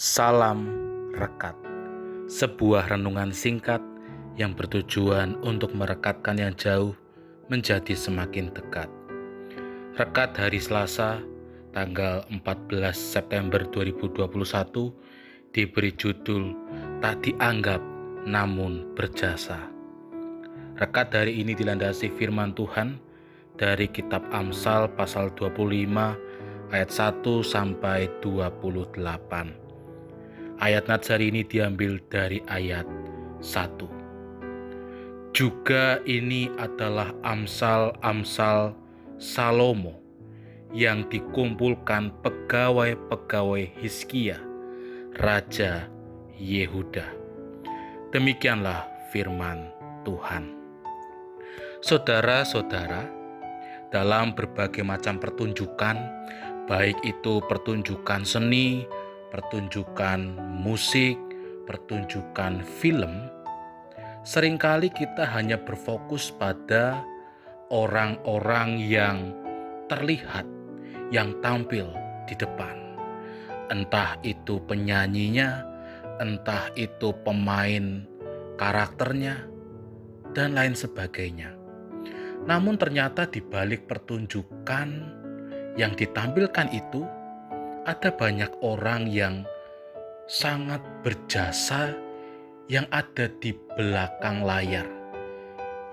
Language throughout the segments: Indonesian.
Salam Rekat Sebuah renungan singkat yang bertujuan untuk merekatkan yang jauh menjadi semakin dekat. Rekat hari Selasa, tanggal 14 September 2021 diberi judul Tak Dianggap Namun Berjasa. Rekat hari ini dilandasi firman Tuhan dari kitab Amsal pasal 25 ayat 1 sampai 28. Ayat Natsari ini diambil dari ayat 1. Juga ini adalah amsal-amsal Salomo yang dikumpulkan pegawai-pegawai Hizkia, Raja Yehuda. Demikianlah firman Tuhan. Saudara-saudara, dalam berbagai macam pertunjukan, baik itu pertunjukan seni, pertunjukan musik, pertunjukan film, sering kali kita hanya berfokus pada orang-orang yang terlihat, yang tampil di depan. Entah itu penyanyinya, entah itu pemain karakternya, dan lain sebagainya. Namun ternyata di balik pertunjukan yang ditampilkan itu ada banyak orang yang sangat berjasa yang ada di belakang layar.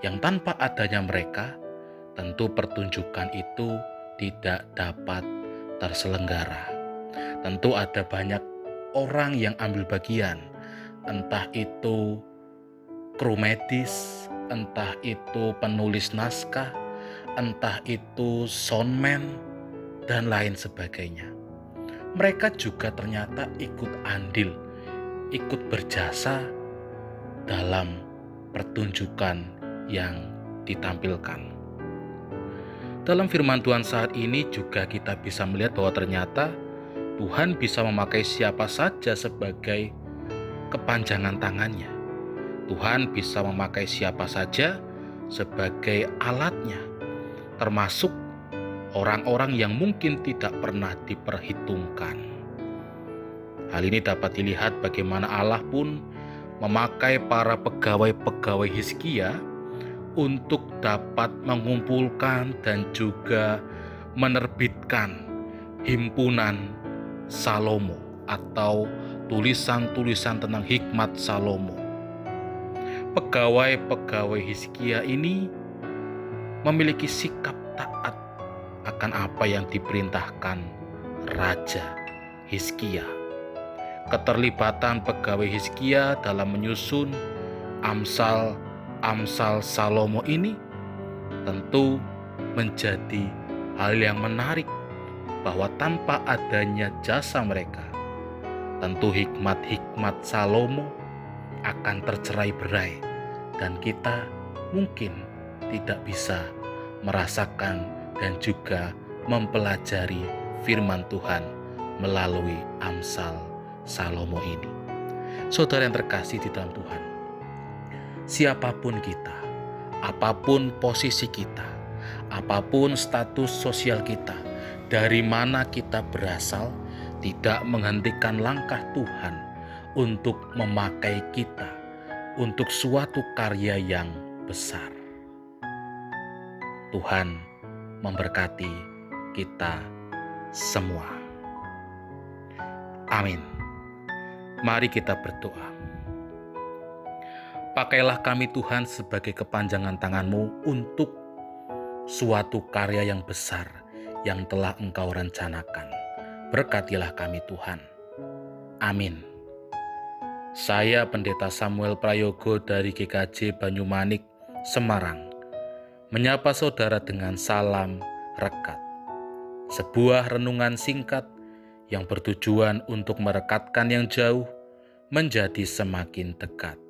Yang tanpa adanya mereka, tentu pertunjukan itu tidak dapat terselenggara. Tentu ada banyak orang yang ambil bagian, entah itu kru medis, entah itu penulis naskah, entah itu soundman, dan lain sebagainya. Mereka juga ternyata ikut andil, ikut berjasa dalam pertunjukan yang ditampilkan. Dalam firman Tuhan saat ini juga kita bisa melihat bahwa ternyata Tuhan bisa memakai siapa saja sebagai kepanjangan tangannya. Tuhan bisa memakai siapa saja sebagai alatnya, termasuk orang-orang yang mungkin tidak pernah diperhitungkan. Hal ini dapat dilihat bagaimana Allah pun memakai para pegawai-pegawai Hizkia untuk dapat mengumpulkan dan juga menerbitkan himpunan Salomo atau tulisan-tulisan tentang hikmat Salomo. Pegawai-pegawai Hizkia ini memiliki sikap taat akan apa yang diperintahkan Raja Hizkia. Keterlibatan pegawai Hizkia dalam menyusun Amsal Amsal Salomo ini tentu menjadi hal yang menarik bahwa tanpa adanya jasa mereka tentu hikmat-hikmat Salomo akan tercerai berai dan kita mungkin tidak bisa merasakan dan juga mempelajari firman Tuhan melalui Amsal Salomo ini. Saudara yang terkasih di dalam Tuhan, siapa pun kita, apa pun posisi kita, apa pun status sosial kita, dari mana kita berasal, tidak menghentikan langkah Tuhan untuk memakai kita untuk suatu karya yang besar. Tuhan memberkati kita semua. Amin. Mari kita berdoa. Pakailah kami Tuhan sebagai kepanjangan tanganmu untuk suatu karya yang besar yang telah engkau rencanakan. Berkatilah kami Tuhan. Amin. Saya Pendeta Samuel Prayogo dari GKJ Banyumanik, Semarang menyapa saudara dengan salam rekat. Sebuah renungan singkat yang bertujuan untuk merekatkan yang jauh menjadi semakin dekat.